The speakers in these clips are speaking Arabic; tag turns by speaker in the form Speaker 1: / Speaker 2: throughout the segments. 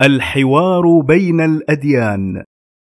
Speaker 1: الحوار بين الأديان.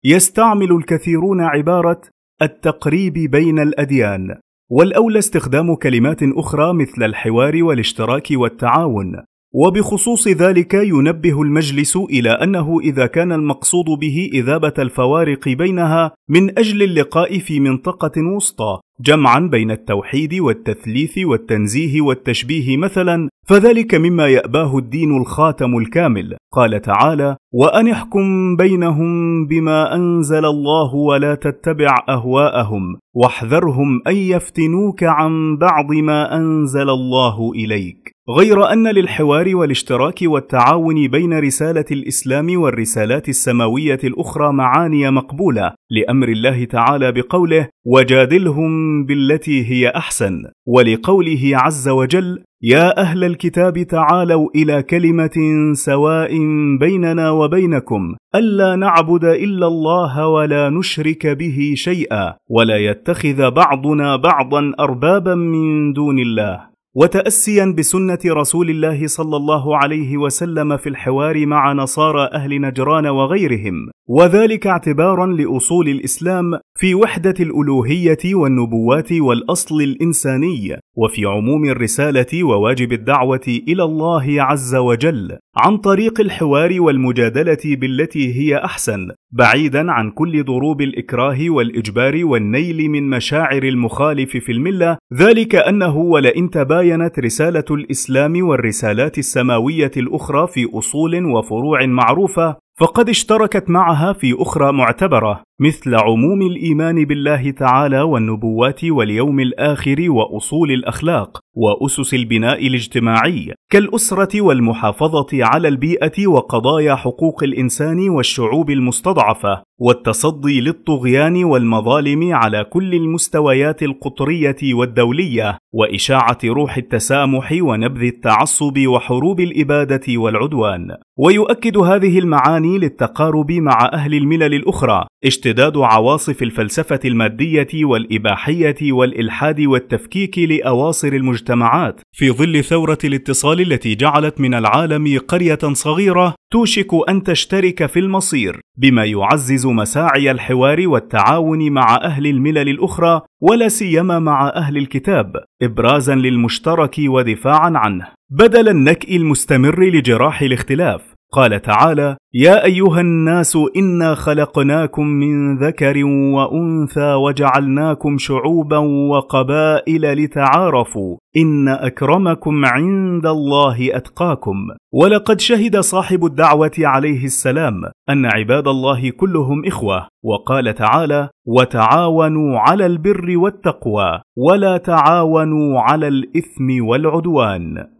Speaker 1: يستعمل الكثيرون عبارة التقريب بين الأديان والأولى استخدام كلمات أخرى مثل الحوار والاشتراك والتعاون. وبخصوص ذلك ينبه المجلس إلى أنه إذا كان المقصود به إذابة الفوارق بينها من أجل اللقاء في منطقة وسطى جمعا بين التوحيد والتثليث والتنزيه والتشبيه مثلا فذلك مما يأباه الدين الخاتم الكامل. قال تعالى وأن احكم بينهم بما أنزل الله ولا تتبع أهواءهم واحذرهم أن يفتنوك عن بعض ما أنزل الله إليك. غير أن للحوار والاشتراك والتعاون بين رسالة الإسلام والرسالات السماوية الأخرى معاني مقبولة لأمر الله تعالى بقوله وجادلهم بالتي هي أحسن ولقوله عز وجل يا أهل الكتاب تعالوا إلى كلمة سواء بيننا وبينكم ألا نعبد إلا الله ولا نشرك به شيئا ولا يتخذ بعضنا بعضا أربابا من دون الله وتأسيا بسنة رسول الله صلى الله عليه وسلم في الحوار مع نصارى أهل نجران وغيرهم وذلك اعتبارا لأصول الإسلام في وحدة الألوهية والنبوات والأصل الإنساني وفي عموم الرسالة وواجب الدعوة إلى الله عز وجل عن طريق الحوار والمجادلة بالتي هي أحسن بعيدا عن كل ضروب الإكراه والإجبار والنيل من مشاعر المخالف في الملة ذلك أنه ولئن تباينت رسالة الإسلام والرسالات السماوية الأخرى في أصول وفروع معروفة فقد اشتركت معها في أخرى معتبرة. مثل عموم الإيمان بالله تعالى والنبوات واليوم الآخر وأصول الأخلاق وأسس البناء الاجتماعي كالأسرة والمحافظة على البيئة وقضايا حقوق الإنسان والشعوب المستضعفة والتصدي للطغيان والمظالم على كل المستويات القطرية والدولية وإشاعة روح التسامح ونبذ التعصب وحروب الإبادة والعدوان. ويؤكد هذه المعاني للتقارب مع أهل الملل الأخرى اشتداد عواصف الفلسفة المادية والإباحية والإلحاد والتفكيك لأواصر المجتمعات. في ظل ثورة الاتصال التي جعلت من العالم قرية صغيرة توشك أن تشترك في المصير بما يعزز مساعي الحوار والتعاون مع أهل الملل الأخرى ولا سيما مع أهل الكتاب ابرازا للمشترك ودفاعا عنه. بدل النكء المستمر لجراح الاختلاف قال تعالى يا أيها الناس إنا خلقناكم من ذكر وأنثى وجعلناكم شعوبا وقبائل لتعارفوا إن أكرمكم عند الله أتقاكم. ولقد شهد صاحب الدعوة عليه السلام أن عباد الله كلهم إخوة وقال تعالى وتعاونوا على البر والتقوى ولا تعاونوا على الإثم والعدوان.